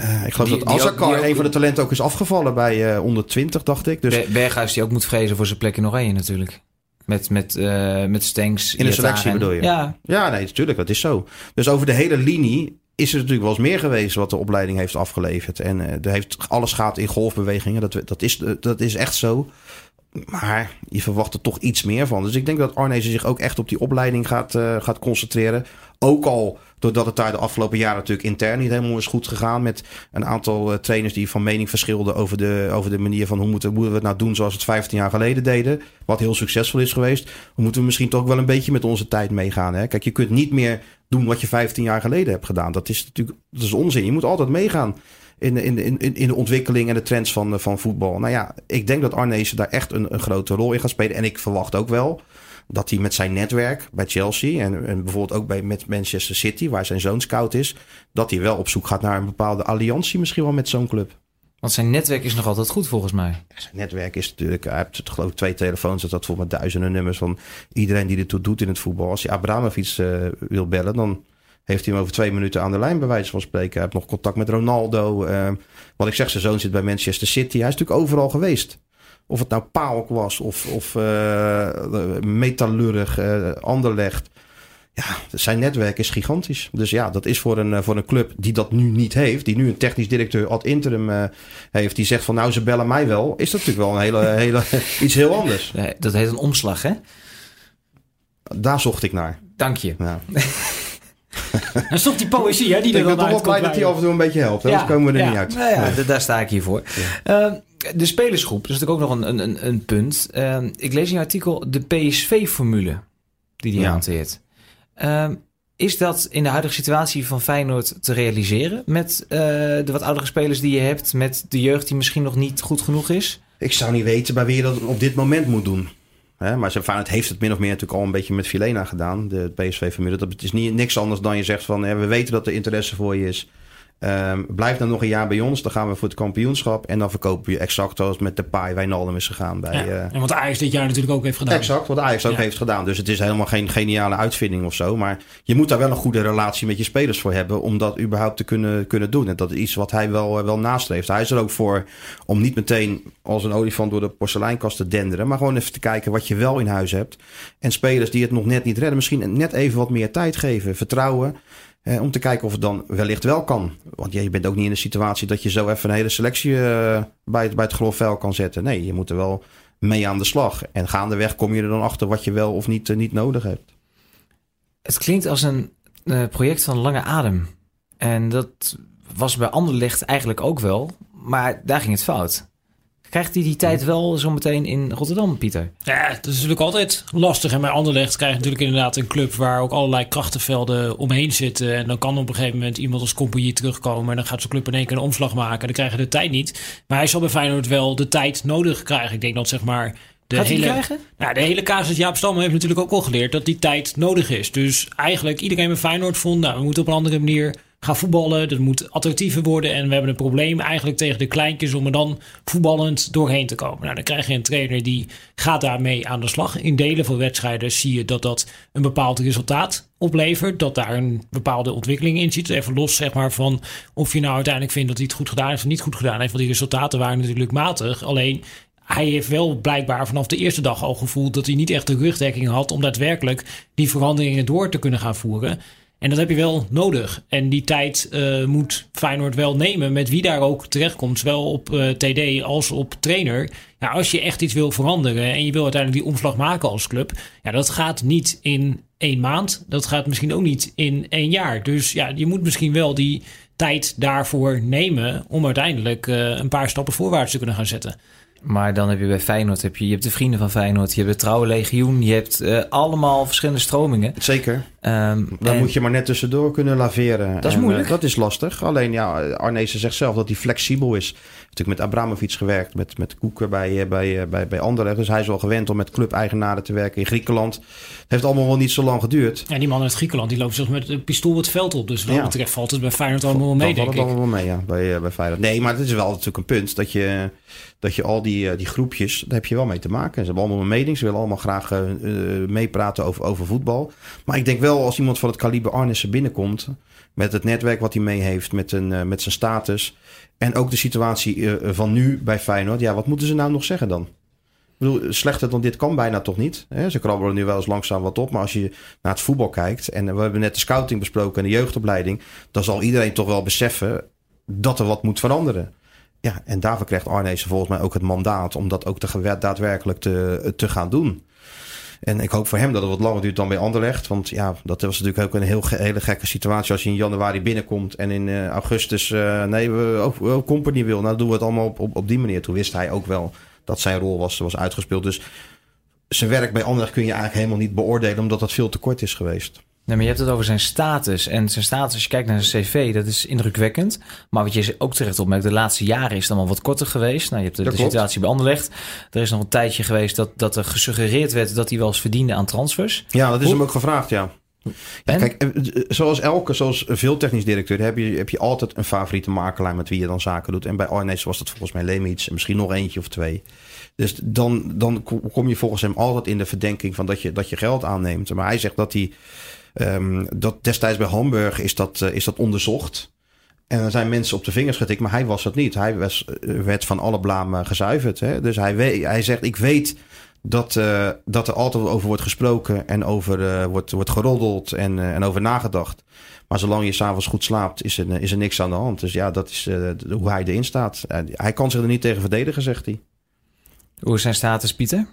Uh, ik geloof die, dat Azakar, een van de talenten, ook is afgevallen bij uh, onder 20, dacht ik. Dus... Berghuis die ook moet vrezen voor zijn plek in Oranje natuurlijk. Met, met, uh, met Stenks. In de selectie bedoel je? Ja. Ja, nee, natuurlijk, dat is zo. Dus over de hele linie is er natuurlijk wel eens meer geweest wat de opleiding heeft afgeleverd. En uh, er heeft, alles gaat in golfbewegingen. Dat, dat, is, dat is echt zo. Maar je verwacht er toch iets meer van. Dus ik denk dat Arnezen zich ook echt op die opleiding gaat, uh, gaat concentreren. Ook al doordat het daar de afgelopen jaren natuurlijk intern niet helemaal is goed gegaan. Met een aantal uh, trainers die van mening verschilden over de, over de manier van hoe moeten, we het nou doen zoals we het 15 jaar geleden deden. Wat heel succesvol is geweest. We misschien toch wel een beetje met onze tijd meegaan. Hè? Kijk, je kunt niet meer doen wat je 15 jaar geleden hebt gedaan. Dat is natuurlijk dat is onzin. Je moet altijd meegaan in, in, in, in de ontwikkeling en de trends van, van voetbal. Nou ja, ik denk dat Arnezen daar echt een, een grote rol in gaat spelen. En ik verwacht ook wel dat hij met zijn netwerk bij Chelsea en, en bijvoorbeeld ook bij, met Manchester City, waar zijn zoon scout is, dat hij wel op zoek gaat naar een bepaalde alliantie misschien wel met zo'n club. Want zijn netwerk is nog altijd goed volgens mij. Zijn netwerk is natuurlijk, hij heeft geloof ik twee telefoons, dat dat voor met duizenden nummers van iedereen die ertoe doet in het voetbal. Als hij Abramovic uh, wil bellen, dan heeft hij hem over twee minuten aan de lijn, bij wijze van spreken. Hij heeft nog contact met Ronaldo. Uh, wat ik zeg, zijn zoon zit bij Manchester City. Hij is natuurlijk overal geweest. Of het nou Paalk was of, of uh, uh, Anderlecht. Ja, zijn netwerk is gigantisch. Dus ja, dat is voor een, voor een club die dat nu niet heeft. Die nu een technisch directeur ad interim uh, heeft. Die zegt van nou ze bellen mij wel. Is dat natuurlijk wel een hele, hele, iets heel anders. Nee, dat heet een omslag hè? Daar zocht ik naar. Dank je. Ja. Dat is toch die poëzie hè, die er dan Ik ben toch wel blij dat die af en toe een beetje helpt. Anders komen we er ja. niet uit. Nou ja, daar sta ik hier voor. Ja. Uh, de spelersgroep, dat is natuurlijk ook nog een, een, een punt. Uh, ik lees in je artikel de PSV-formule die die ja. hanteert. Uh, is dat in de huidige situatie van Feyenoord te realiseren? Met uh, de wat oudere spelers die je hebt, met de jeugd die misschien nog niet goed genoeg is? Ik zou niet weten bij wie je dat op dit moment moet doen. Hè, maar Feyenoord heeft het min of meer natuurlijk al een beetje met Filena gedaan, de PSV-formule. Dat is niet, niks anders dan je zegt van we weten dat er interesse voor je is. Um, blijf dan nog een jaar bij ons. Dan gaan we voor het kampioenschap. En dan verkopen we je exact zoals met de paai Wijnaldum is gegaan. Bij, ja, uh, en wat Ajax dit jaar natuurlijk ook heeft gedaan. Exact, wat Ajax ook ja. heeft gedaan. Dus het is helemaal geen geniale uitvinding of zo. Maar je moet daar wel een goede relatie met je spelers voor hebben. Om dat überhaupt te kunnen, kunnen doen. En dat is iets wat hij wel, wel nastreeft. Hij is er ook voor om niet meteen als een olifant door de porseleinkast te denderen. Maar gewoon even te kijken wat je wel in huis hebt. En spelers die het nog net niet redden. Misschien net even wat meer tijd geven. Vertrouwen. Eh, om te kijken of het dan wellicht wel kan. Want ja, je bent ook niet in de situatie dat je zo even een hele selectie uh, bij, het, bij het kan zetten. Nee, je moet er wel mee aan de slag. En gaandeweg kom je er dan achter wat je wel of niet, uh, niet nodig hebt. Het klinkt als een project van lange adem. En dat was bij Anderlecht eigenlijk ook wel. Maar daar ging het fout. Krijgt hij die tijd wel zometeen in Rotterdam, Pieter? Ja, dat is natuurlijk altijd lastig. En bij Anderlecht krijg je natuurlijk inderdaad een club waar ook allerlei krachtenvelden omheen zitten. En dan kan op een gegeven moment iemand als compagnie terugkomen. En dan gaat zo'n club in één keer een omslag maken. Dan krijg je de tijd niet. Maar hij zal bij Feyenoord wel de tijd nodig krijgen. Ik denk dat zeg maar de Gaat hele, krijgen? Nou, de hele casus Jaap Stam heeft natuurlijk ook al geleerd dat die tijd nodig is. Dus eigenlijk iedereen bij Feyenoord vond, nou, we moeten op een andere manier gaan voetballen. Dat moet attractiever worden. En we hebben een probleem eigenlijk tegen de kleintjes om er dan voetballend doorheen te komen. Nou, dan krijg je een trainer die gaat daarmee aan de slag. In delen van wedstrijden zie je dat dat een bepaald resultaat oplevert. Dat daar een bepaalde ontwikkeling in zit. Even los zeg maar van of je nou uiteindelijk vindt dat hij het goed gedaan heeft of niet goed gedaan heeft. Want die resultaten waren natuurlijk matig. Alleen hij heeft wel blijkbaar vanaf de eerste dag al gevoeld dat hij niet echt de rugdekking had om daadwerkelijk die veranderingen door te kunnen gaan voeren. En dat heb je wel nodig. En die tijd uh, moet Feyenoord wel nemen met wie daar ook terechtkomt. Zowel op eh, TD als op trainer. Ja, als je echt iets wil veranderen en je wil uiteindelijk die omslag maken als club. Ja, dat gaat niet in één maand. Dat gaat misschien ook niet in één jaar. Dus ja, je moet misschien wel die tijd daarvoor nemen om uiteindelijk uh, een paar stappen voorwaarts te kunnen gaan zetten. Maar dan heb je bij Feyenoord, heb je, je hebt de vrienden van Feyenoord, je hebt het trouwe legioen, je hebt uh, allemaal verschillende stromingen. Zeker. Um, dan moet je maar net tussendoor kunnen laveren. Dat is en, moeilijk. Uh, dat is lastig. Alleen ja, Arnezen zegt zelf dat hij flexibel is. Natuurlijk met Abramovic gewerkt, met, met Koeken bij, eh, bij, bij, bij Anderlecht. Dus hij is wel gewend om met club-eigenaren te werken in Griekenland. Het heeft allemaal wel niet zo lang geduurd. Ja, die man uit Griekenland, die loopt zelfs met een pistool het veld op. Dus wat ja. betreft valt het bij Feyenoord allemaal wel mee, denk ik. allemaal wel mee, ja, bij, bij Feyenoord. Nee, maar het is wel natuurlijk een punt dat je dat je al die, die groepjes, daar heb je wel mee te maken. Ze hebben allemaal een mening, ze willen allemaal graag uh, meepraten over, over voetbal. Maar ik denk wel, als iemand van het kaliber Arnissen binnenkomt, met het netwerk wat hij mee heeft, met, een, uh, met zijn status en ook de situatie van nu bij Feyenoord, ja, wat moeten ze nou nog zeggen dan? Ik bedoel, slechter dan dit kan bijna toch niet. Hè? Ze krabbelen nu wel eens langzaam wat op. Maar als je naar het voetbal kijkt. En we hebben net de scouting besproken en de jeugdopleiding. Dan zal iedereen toch wel beseffen dat er wat moet veranderen. Ja, en daarvoor krijgt Arnezen volgens mij ook het mandaat om dat ook daadwerkelijk te, te gaan doen. En ik hoop voor hem dat het wat langer duurt dan bij Anderlecht. Want ja, dat was natuurlijk ook een heel hele gekke situatie. Als je in januari binnenkomt en in uh, augustus... Uh, nee, we ook, company wil. Nou, doen we het allemaal op, op, op die manier. Toen wist hij ook wel dat zijn rol was, was uitgespeeld. Dus zijn werk bij Anderlecht kun je eigenlijk helemaal niet beoordelen... omdat dat veel te kort is geweest. Nee, maar je hebt het over zijn status. En zijn status, als je kijkt naar zijn cv, dat is indrukwekkend. Maar wat je ook terecht opmerkt, de laatste jaren is het allemaal wat korter geweest. Nou, je hebt de, de situatie bij Anderlecht. Er is nog een tijdje geweest dat, dat er gesuggereerd werd dat hij wel eens verdiende aan transfers. Ja, dat is hem ook gevraagd, ja. Ja, kijk, eh, eh, zoals elke, zoals veel technisch directeur, heb je, heb je altijd een favoriete makelaar met wie je dan zaken doet. En bij Arnees was dat volgens mij Lemits en misschien nog eentje of twee. Dus dan, dan kom je volgens hem altijd in de verdenking van dat je, dat je geld aanneemt. Maar hij zegt dat hij Um, dat destijds bij Hamburg is dat, uh, is dat onderzocht. En er zijn mensen op de vingers getikt, maar hij was dat niet. Hij was, eh, werd van alle blaam gezuiverd. Hè? Dus hij, weet, hij zegt, ik weet dat, uh, dat er altijd over wordt gesproken en over uh, wordt, wordt geroddeld en, uh, en over nagedacht. Maar zolang je s'avonds goed slaapt, is er, is er niks aan de hand. Dus ja, dat is hoe hij erin staat. hij kan zich er niet tegen verdedigen, zegt hij. Hoe is zijn status, Pieter?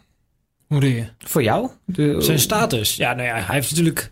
Hoe doe je? Voor jou? De... Zijn status? Ja, nou ja, hij heeft natuurlijk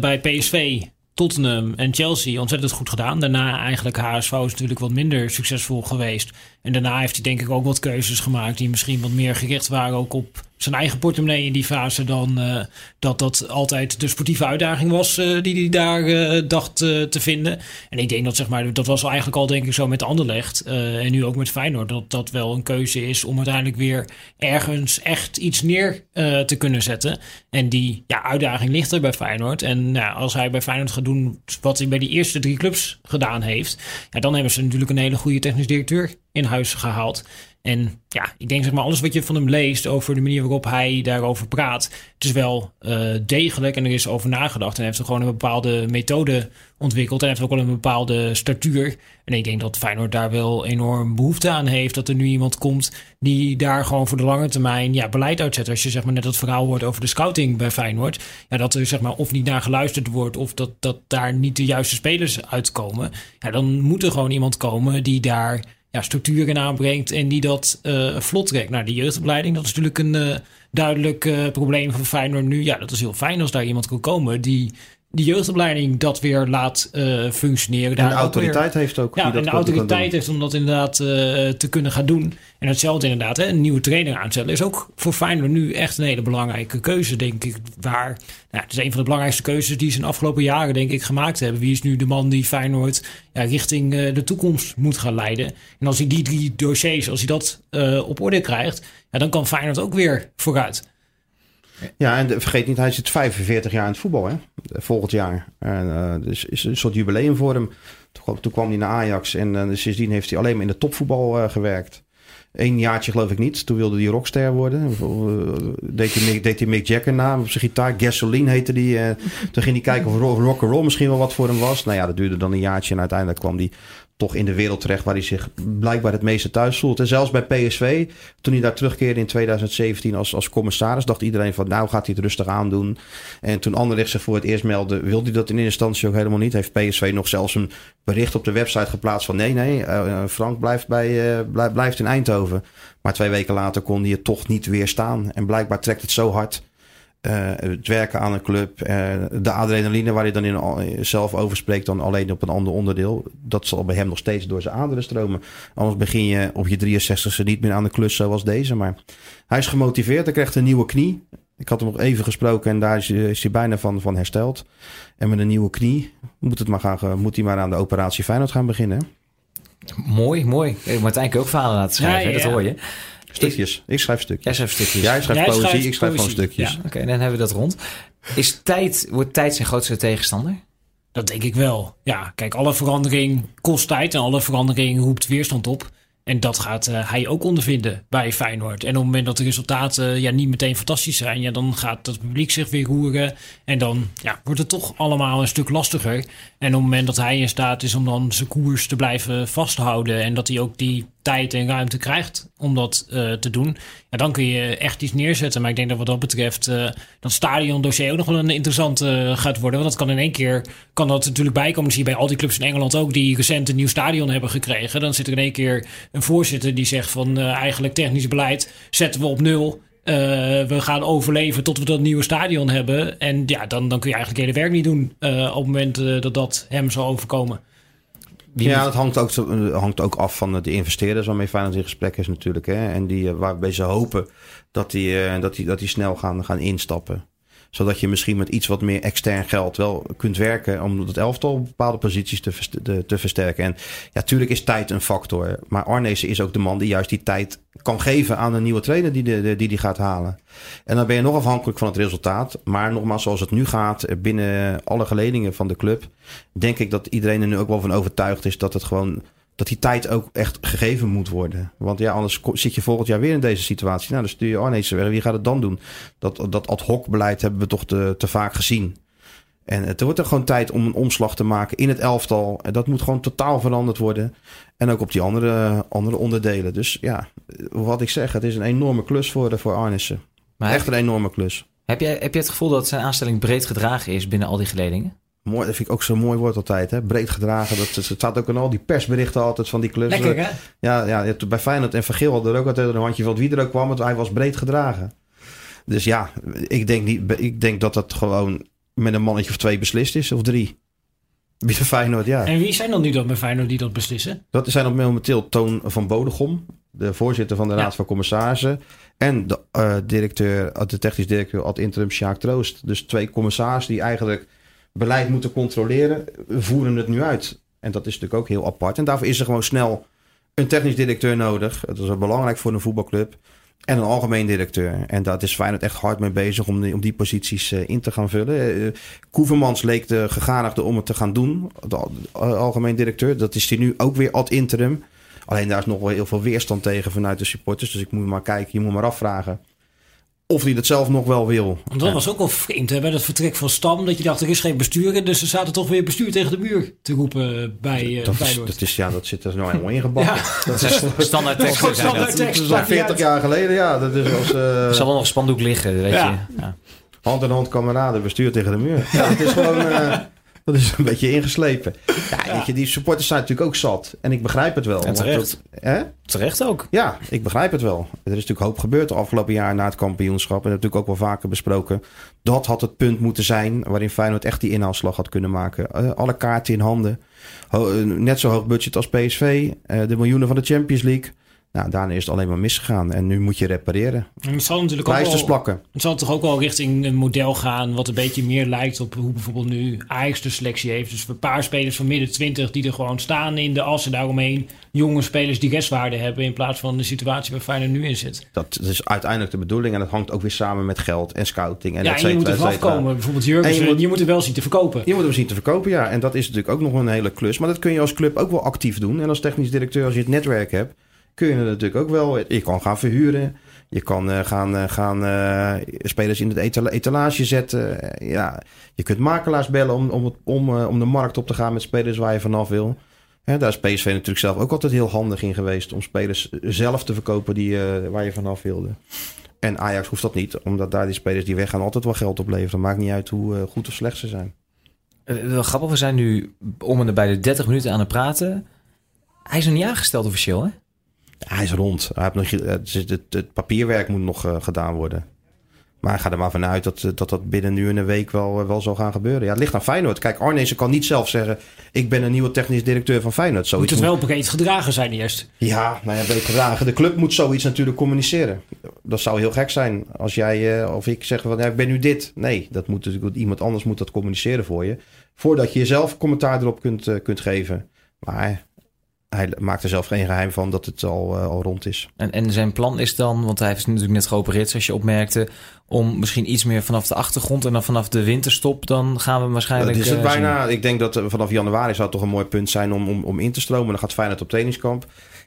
bij PSV, Tottenham en Chelsea ontzettend goed gedaan. Daarna eigenlijk HSV is natuurlijk wat minder succesvol geweest. En daarna heeft hij denk ik ook wat keuzes gemaakt die misschien wat meer gericht waren ook op zijn eigen portemonnee in die fase dan uh, dat dat altijd de sportieve uitdaging was uh, die hij daar uh, dacht te vinden. En ik denk dat zeg maar, dat was eigenlijk al denk ik zo met Anderlecht en nu ook met Feyenoord, dat dat wel een keuze is om uiteindelijk weer ergens echt iets neer te kunnen zetten. En die ja, uitdaging ligt er bij Feyenoord. En nou, als hij bij Feyenoord gaat doen wat hij bij die eerste drie clubs gedaan heeft, ja, dan hebben ze natuurlijk een hele goede technisch directeur in huis gehaald. En ja, ik denk zeg maar alles wat je van hem leest over de manier waarop hij daarover praat. Het is wel uh, degelijk en er is over nagedacht. En hij heeft er gewoon een bepaalde methode ontwikkeld. En heeft ook wel een bepaalde statuur. En ik denk dat Feyenoord daar wel enorm behoefte aan heeft. Dat er nu iemand komt die daar gewoon voor de lange termijn ja, beleid uitzet. Als je zeg maar net het verhaal hoort over de scouting bij Feyenoord. Ja, dat er zeg maar of niet naar geluisterd wordt. Of dat, dat daar niet de juiste spelers uitkomen. Ja, dan moet er gewoon iemand komen die daar ja, structuren aanbrengt en die dat uh, vlot trekt. Nou, die jeugdopleiding, dat is natuurlijk een uh, duidelijk uh, probleem van Feyenoord nu. Ja, dat is heel fijn als daar iemand kan komen die die jeugdopleiding dat weer laat uh, functioneren. En de autoriteit heeft ook. Ja, en de autoriteit heeft om dat inderdaad uh, te kunnen gaan doen. En hetzelfde inderdaad, hè, een nieuwe trainer aanstellen is ook voor Feyenoord nu echt een hele belangrijke keuze, denk ik. Waar, nou, het is een van de belangrijkste keuzes die ze in de afgelopen jaren, denk ik, gemaakt hebben. Wie is nu de man die Feyenoord ja, richting uh, de toekomst moet gaan leiden? En als hij die drie dossiers, als hij dat op orde krijgt, ja, dan kan Feyenoord ook weer vooruit. Ja, en vergeet niet, hij zit 45 jaar in het voetbal, hè? volgend jaar. En, uh, dus is een soort jubileum voor hem. Toen, toen kwam hij naar Ajax en uh, sindsdien heeft hij alleen maar in de topvoetbal uh, gewerkt. Eén jaartje geloof ik niet. Toen wilde hij rockster worden. Deed hij, deed hij Mick Jagger na op zijn gitaar. Gasoline heette die. toen ging hij kijken of rock roll misschien wel wat voor hem was. Nou ja, dat duurde dan een jaartje en uiteindelijk kwam hij toch in de wereld terecht waar hij zich blijkbaar het meeste thuis voelt. En zelfs bij PSV, toen hij daar terugkeerde in 2017 als, als commissaris, dacht iedereen van nou gaat hij het rustig aandoen. En toen Anderlecht zich voor het eerst meldde, wilde hij dat in instantie ook helemaal niet. Heeft PSV nog zelfs een bericht op de website geplaatst van nee, nee, uh, Frank blijft, bij, uh, blijft in Eindhoven. Maar twee weken later kon hij het toch niet weerstaan. En blijkbaar trekt het zo hard uh, het werken aan een club, uh, de adrenaline waar hij dan in, zelf over spreekt, dan alleen op een ander onderdeel. Dat zal bij hem nog steeds door zijn aderen stromen. Anders begin je op je 63ste niet meer aan de klus zoals deze. Maar hij is gemotiveerd, hij krijgt een nieuwe knie. Ik had hem nog even gesproken en daar is, is hij bijna van, van hersteld. En met een nieuwe knie moet, het maar gaan, moet hij maar aan de operatie Feyenoord gaan beginnen. Mooi, mooi. Ik moet eigenlijk ook verhalen laten schrijven, ja, ja. dat hoor je. Stukjes. Ik schrijf stukjes. Jij schrijft stukjes. Jij schrijft poëzie, schrijft ik schrijf gewoon stukjes. Ja, Oké, dan hebben we dat rond. Is tijd, wordt tijd zijn grootste tegenstander? Dat denk ik wel. Ja, kijk, alle verandering kost tijd en alle verandering roept weerstand op. En dat gaat uh, hij ook ondervinden bij Feyenoord. En op het moment dat de resultaten ja, niet meteen fantastisch zijn, ja, dan gaat het publiek zich weer roeren. En dan ja, wordt het toch allemaal een stuk lastiger. En op het moment dat hij in staat is om dan zijn koers te blijven vasthouden. En dat hij ook die tijd en ruimte krijgt om dat uh, te doen, ja, dan kun je echt iets neerzetten. Maar ik denk dat wat dat betreft uh, dat stadiondossier ook nog wel een interessant uh, gaat worden. Want dat kan in één keer, kan dat natuurlijk bijkomen. Zie je bij al die clubs in Engeland ook die recent een nieuw stadion hebben gekregen. Dan zit er in één keer een voorzitter die zegt van eigenlijk technisch beleid zetten we op nul. Uh, we gaan overleven tot we dat nieuwe stadion hebben. En ja, dan, dan kun je eigenlijk hele werk niet doen uh, op het moment dat dat hem zal overkomen. ja, dat hangt ook, hangt ook af van de investeerders waarmee Feyenoord in gesprek is natuurlijk. Hè? En die, waarbij ze hopen dat die, dat die, dat die snel gaan, gaan instappen zodat je misschien met iets wat meer extern geld wel kunt werken om het elftal op bepaalde posities te, te, te versterken. En ja, tuurlijk is tijd een factor. Maar Arnezen is ook de man die juist die tijd kan geven aan een nieuwe trainer die die, die, die gaat halen. En dan ben je nog afhankelijk van het resultaat. Maar nogmaals, zoals het nu gaat, binnen alle geledingen van de club, denk ik dat iedereen er nu ook wel van overtuigd is dat het gewoon dat die tijd ook echt gegeven moet worden. Want ja, anders zit je volgend jaar weer in deze situatie. Nou, dan stuur je Arnezen weg. Wie gaat het dan doen? Dat, dat ad hoc beleid hebben we toch te, te vaak gezien. En het wordt er gewoon tijd om een omslag te maken in het elftal. En dat moet gewoon totaal veranderd worden. En ook op die andere, andere onderdelen. Dus ja, wat ik zeg, het is een enorme klus voor, voor Arnissen. Maar Echt een enorme klus. Heb je, heb je het gevoel dat zijn aanstelling breed gedragen is binnen al die geledingen? Mooi, dat vind ik ook zo'n mooi woord altijd. Hè? Breed gedragen. Dat, het staat ook in al die persberichten altijd van die clubs. Lekker, hè? Ja, ja, bij Feyenoord en Vergeel hadden er ook altijd een handje van wie er ook kwam. Want hij was breed gedragen. Dus ja, ik denk, niet, ik denk dat dat gewoon met een mannetje of twee beslist is. Of drie. Bij Feyenoord, ja. En wie zijn dan nu dat bij Feyenoord die dat beslissen? Dat zijn op momenteel Toon van Bodegom. De voorzitter van de Raad van Commissarissen. En de uh, directeur, de technisch directeur ad interim Sjaak Troost. Dus twee commissarissen die eigenlijk beleid moeten controleren, voeren het nu uit. En dat is natuurlijk ook heel apart. En daarvoor is er gewoon snel een technisch directeur nodig. Dat is belangrijk voor een voetbalclub. En een algemeen directeur. En dat is Feyenoord echt hard mee bezig om die, om die posities uh, in te gaan vullen. Uh, Koevermans leek de gegadigde om het te gaan doen. De algemeen directeur. Dat is hij nu ook weer ad interim. Alleen daar is nog wel heel veel weerstand tegen vanuit de supporters. Dus ik moet maar kijken, je moet maar afvragen of hij dat zelf nog wel wil. Want dat was ook wel vreemd hè, bij dat vertrek van Stam. Dat je dacht, er is geen bestuur. Dus ze zaten toch weer bestuur tegen de muur te roepen bij uh, dat, is, dat is, ja, dat zit er nou helemaal ingebakken. ja. Dat is standaard tekst. Dat is, standaard tekst. Dat is al 40 jaar geleden, ja. Dat is als, uh, er zal wel nog spandoek liggen, weet ja. je. Ja. Hand in hand kameraden, bestuur tegen de muur. Ja, het is gewoon... Uh, Dat is een beetje ingeslepen. Ja, Weet je, die supporters zijn natuurlijk ook zat. En ik begrijp het wel. En terecht. Dat, hè? Terecht ook. Ja, ik begrijp het wel. Er is natuurlijk hoop gebeurd de afgelopen jaar na het kampioenschap. En dat natuurlijk ook wel vaker besproken. Dat had het punt moeten zijn waarin Feyenoord echt die inhaalslag had kunnen maken. Uh, alle kaarten in handen. Ho net zo hoog budget als PSV. Uh, de miljoenen van de Champions League. Nou, daarna is het alleen maar misgegaan. En nu moet je repareren. En het zal natuurlijk ook wel, plakken. Het zal toch ook wel richting een model gaan... wat een beetje meer lijkt op hoe bijvoorbeeld nu Ajax de selectie heeft. Dus een paar spelers van midden 20 die er gewoon staan in de as... en daaromheen jonge spelers die restwaarde hebben... in plaats van de situatie waar Feyenoord nu in zit. Dat is uiteindelijk de bedoeling. En dat hangt ook weer samen met geld en scouting. En ja, en je moet er vanaf komen. Bijvoorbeeld Jurgen, je, moet, je moet er wel zien te verkopen. Je moet er zien te verkopen, ja. En dat is natuurlijk ook nog een hele klus. Maar dat kun je als club ook wel actief doen. En als technisch directeur, als je het netwerk hebt kun je natuurlijk ook wel. Je kan gaan verhuren. Je kan uh, gaan, uh, gaan uh, spelers in het etalage zetten. ja, je kunt makelaars bellen om, om, om, om de markt op te gaan met spelers waar je vanaf wil. daar is PSV natuurlijk zelf ook altijd heel handig in geweest om spelers zelf te verkopen die, waar je vanaf wilde. En Ajax hoeft dat niet, omdat daar die spelers die weggaan altijd wel geld opleveren. Maakt niet uit hoe goed of slecht ze zijn. wel grappig, we zijn nu om en bij de 30 minuten aan het praten. Hij is nog niet aangesteld officieel, hè? Hij is rond. Hij heeft nog, het, het, papierwerk moet nog uh, gedaan worden. Maar ga er maar vanuit dat, dat dat binnen nu en een week wel, eh, wel zal gaan gebeuren. Ja, het ligt aan Feyenoord. Kijk, Arnezen kan niet zelf zeggen... ik ben een nieuwe technisch directeur van Feyenoord. Zoiets moet het wel breed gedragen zijn eerst. Ja, nou ja, breed gedragen. De club moet zoiets natuurlijk communiceren. Dat zou heel gek zijn als jij of ik zeg van... Ja, ik ben nu dit. Nee, dat moet natuurlijk, iemand anders moet dat communiceren voor je. Voordat je jezelf commentaar erop kunt, kunt geven. Maar hij maakt er zelf geen geheim van dat het al, uh, al rond is. En, en zijn plan is dan, want hij heeft natuurlijk net geopereerd, zoals je opmerkte, om misschien iets meer vanaf de achtergrond en dan vanaf de winterstop, dan gaan we waarschijnlijk. Dat is het uh, bijna. Ik denk dat vanaf januari zou het toch een mooi punt zijn om, om, om in te stromen. Dan gaat Feyenoord op trainingskamp.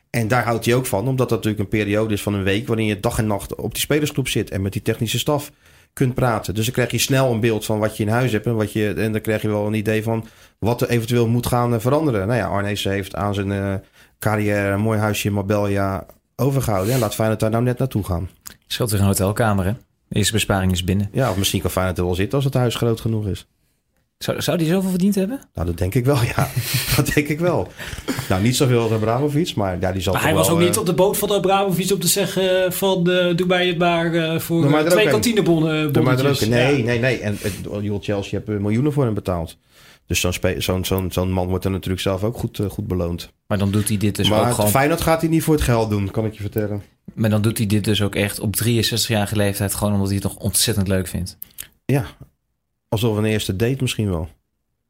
En daar houdt hij ook van, omdat dat natuurlijk een periode is van een week waarin je dag en nacht op die spelersgroep zit en met die technische staf kunt praten. Dus dan krijg je snel een beeld van wat je in huis hebt en, wat je, en dan krijg je wel een idee van wat er eventueel moet gaan eh, veranderen. Nou ja, Arnees heeft aan zijn uh, carrière een mooi huisje in Marbella overgehouden. En laat Feyenoord daar nou net naartoe gaan. Scheelt weer een hotelkamer, hè? De eerste besparing is binnen. Ja, of misschien kan Feyenoord er wel zitten als het huis groot genoeg is. Zou, zou die zoveel verdiend hebben? Nou, dat denk ik wel, ja. dat denk ik wel. Nou, niet zoveel als Abramovic, maar ja, die zal maar hij was ook niet op de boot van Abramovic om te zeggen van uh, doe mij het maar uh, voor twee kantinebonnen. Nee, nee, nee. En uh, Chelsea heeft miljoenen voor hem betaald. Dus zo'n zo'n zo'n zo'n man wordt er natuurlijk zelf ook goed, goed beloond. Maar dan doet hij dit dus maar ook gewoon... Feyenoord gaat hij niet voor het geld doen, kan ik je vertellen. Maar dan doet hij dit dus ook echt op 63-jarige leeftijd... gewoon omdat hij het nog ontzettend leuk vindt. Ja, alsof een eerste date misschien wel.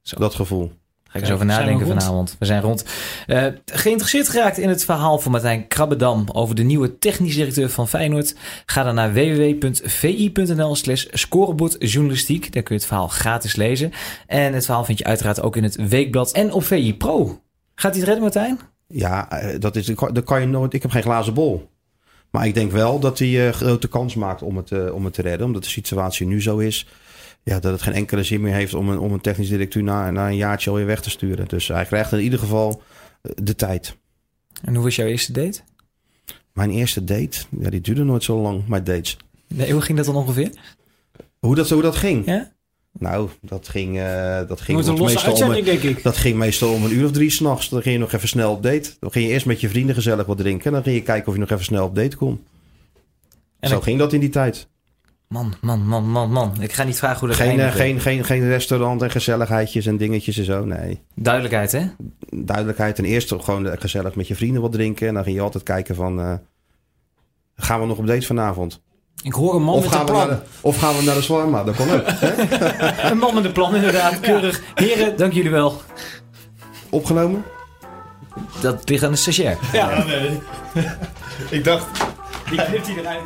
Zo. Dat gevoel. Ga ik eens over nadenken vanavond. We zijn rond. Uh, geïnteresseerd geraakt in het verhaal van Martijn Krabbedam over de nieuwe technisch directeur van Feyenoord? Ga dan naar www.vi.nl slash scorebordjournalistiek. Daar kun je het verhaal gratis lezen. En het verhaal vind je uiteraard ook in het Weekblad en op VI Pro. Gaat hij het redden, Martijn? Ja, eh, dat, is, dat kan je nooit. Ik heb geen glazen bol. Maar ik denk wel dat hij uh, grote kans maakt om het, uh, om het te redden. Omdat de situatie nu zo is ja, dat het geen enkele zin meer heeft om een, om een technisch directeur na, na een jaartje alweer weg te sturen. Dus hij krijgt in ieder geval eh, de tijd. En hoe was jouw eerste date? Mijn eerste date? Ja, die duurde nooit zo lang, mijn dates. Nee, hoe ging dat dan ongeveer? Hoe dat, hoe dat ging? Ja? Nou, dat ging, uh, dat ging een meestal om, denk ik. Dat ging meestal om een uur of drie s'nachts. Dan ging je nog even snel op date. Dan ging je eerst met je vrienden gezellig wat drinken. En dan ging je kijken of je nog even snel op date kon. En Zo ging dat in die tijd. Man, man, man, man, man. Ik ga niet vragen hoe dat geen, uh, geen, geen, geen restaurant en gezelligheidjes en dingetjes en zo, nee. Duidelijkheid, hè? Duidelijkheid. Ten eerste gewoon gezellig met je vrienden wat drinken. En dan ging je altijd kijken van... Uh, gaan we nog op date vanavond? Ik hoor een man of met een plan. De, of gaan we naar de Swarma? Dat kon ook. een man met een plan, inderdaad. Keurig. Heren, dank jullie wel. Opgenomen? Dat ligt aan de stagiair. Ja, nee. ik dacht... Die knipt hij eruit.